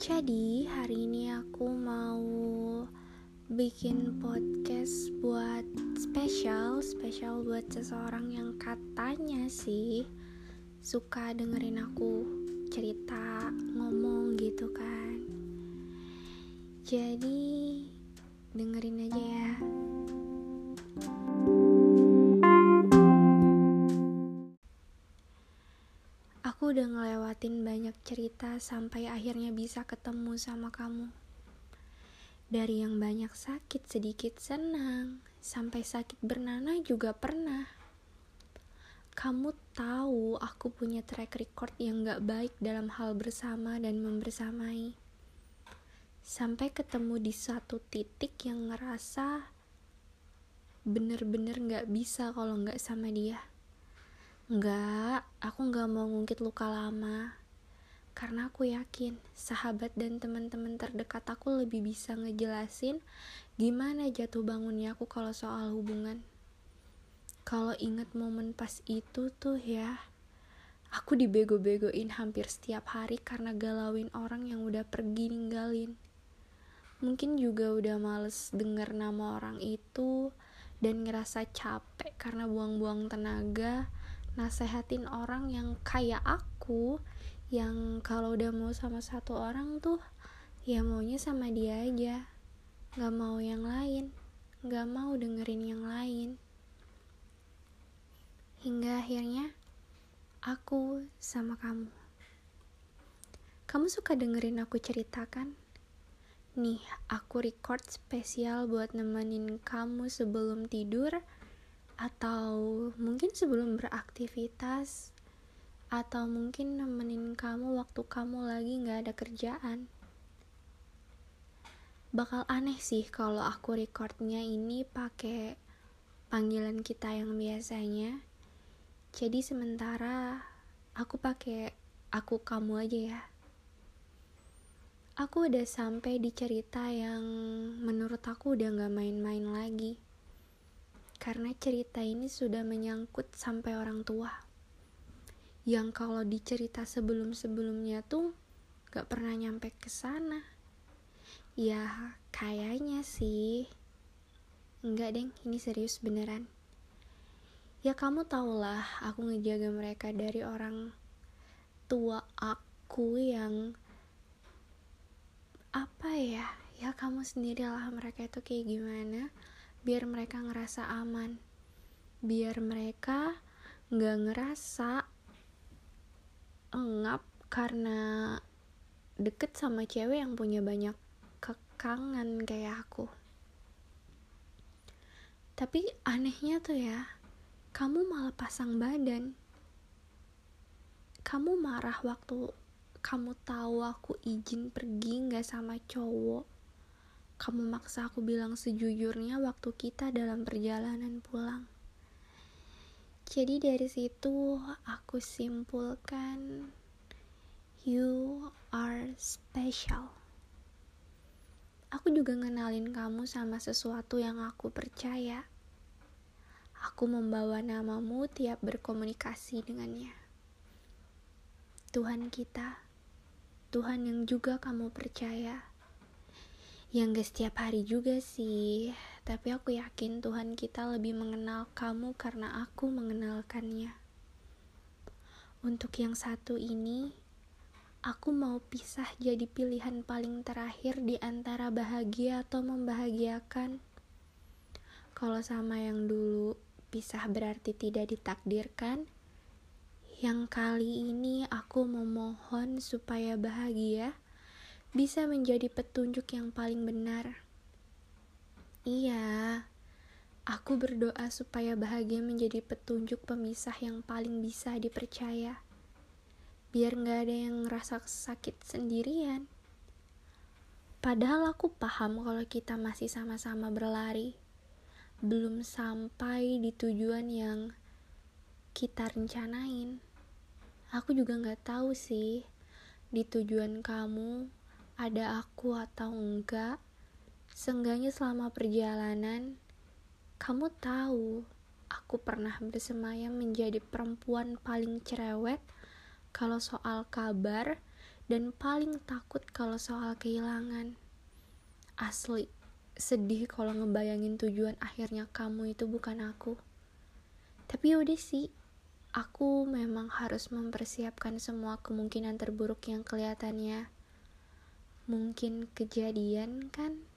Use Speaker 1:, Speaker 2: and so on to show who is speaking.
Speaker 1: Jadi, hari ini aku mau bikin podcast buat spesial, spesial buat seseorang yang katanya sih suka dengerin aku cerita, ngomong gitu kan. Jadi, dengerin aja ya. Udah ngelewatin banyak cerita sampai akhirnya bisa ketemu sama kamu. Dari yang banyak sakit sedikit senang, sampai sakit bernanah juga pernah. Kamu tahu aku punya track record yang gak baik dalam hal bersama dan membersamai. Sampai ketemu di satu titik yang ngerasa bener-bener gak bisa kalau gak sama dia. Enggak, aku nggak mau ngungkit luka lama. Karena aku yakin sahabat dan teman-teman terdekat aku lebih bisa ngejelasin gimana jatuh bangunnya aku kalau soal hubungan. Kalau inget momen pas itu tuh ya, aku dibego-begoin hampir setiap hari karena galauin orang yang udah pergi ninggalin. Mungkin juga udah males denger nama orang itu dan ngerasa capek karena buang-buang tenaga nasehatin orang yang kayak aku yang kalau udah mau sama satu orang tuh ya maunya sama dia aja. Gak mau yang lain. Gak mau dengerin yang lain. Hingga akhirnya aku sama kamu. Kamu suka dengerin aku ceritakan nih aku record spesial buat nemenin kamu sebelum tidur atau mungkin sebelum beraktivitas atau mungkin nemenin kamu waktu kamu lagi gak ada kerjaan. Bakal aneh sih kalau aku recordnya ini pakai panggilan kita yang biasanya. Jadi sementara aku pakai aku kamu aja ya. Aku udah sampai di cerita yang menurut aku udah gak main-main lagi karena cerita ini sudah menyangkut sampai orang tua. Yang kalau dicerita sebelum-sebelumnya tuh gak pernah nyampe ke sana. Ya, kayaknya sih. Enggak, Deng, ini serius beneran. Ya kamu tau lah, aku ngejaga mereka dari orang tua aku yang apa ya? Ya kamu sendirilah mereka itu kayak gimana biar mereka ngerasa aman. Biar mereka nggak ngerasa engap karena deket sama cewek yang punya banyak kekangan kayak aku. Tapi anehnya tuh ya kamu malah pasang badan. Kamu marah waktu kamu tahu aku izin pergi nggak sama cowok kamu maksa aku bilang sejujurnya waktu kita dalam perjalanan pulang. Jadi dari situ aku simpulkan you are special. Aku juga ngenalin kamu sama sesuatu yang aku percaya. Aku membawa namamu tiap berkomunikasi dengannya. Tuhan kita, Tuhan yang juga kamu percaya yang gak setiap hari juga sih. Tapi aku yakin Tuhan kita lebih mengenal kamu karena aku mengenalkannya. Untuk yang satu ini aku mau pisah jadi pilihan paling terakhir di antara bahagia atau membahagiakan. Kalau sama yang dulu pisah berarti tidak ditakdirkan. Yang kali ini aku memohon supaya bahagia bisa menjadi petunjuk yang paling benar. Iya, aku berdoa supaya bahagia menjadi petunjuk pemisah yang paling bisa dipercaya. Biar gak ada yang ngerasa sakit sendirian. Padahal aku paham kalau kita masih sama-sama berlari. Belum sampai di tujuan yang kita rencanain. Aku juga gak tahu sih di tujuan kamu ada aku atau enggak, seenggaknya selama perjalanan, kamu tahu aku pernah bersemayam menjadi perempuan paling cerewet kalau soal kabar dan paling takut kalau soal kehilangan. Asli, sedih kalau ngebayangin tujuan akhirnya kamu itu bukan aku. Tapi udah sih, aku memang harus mempersiapkan semua kemungkinan terburuk yang kelihatannya mungkin kejadian kan?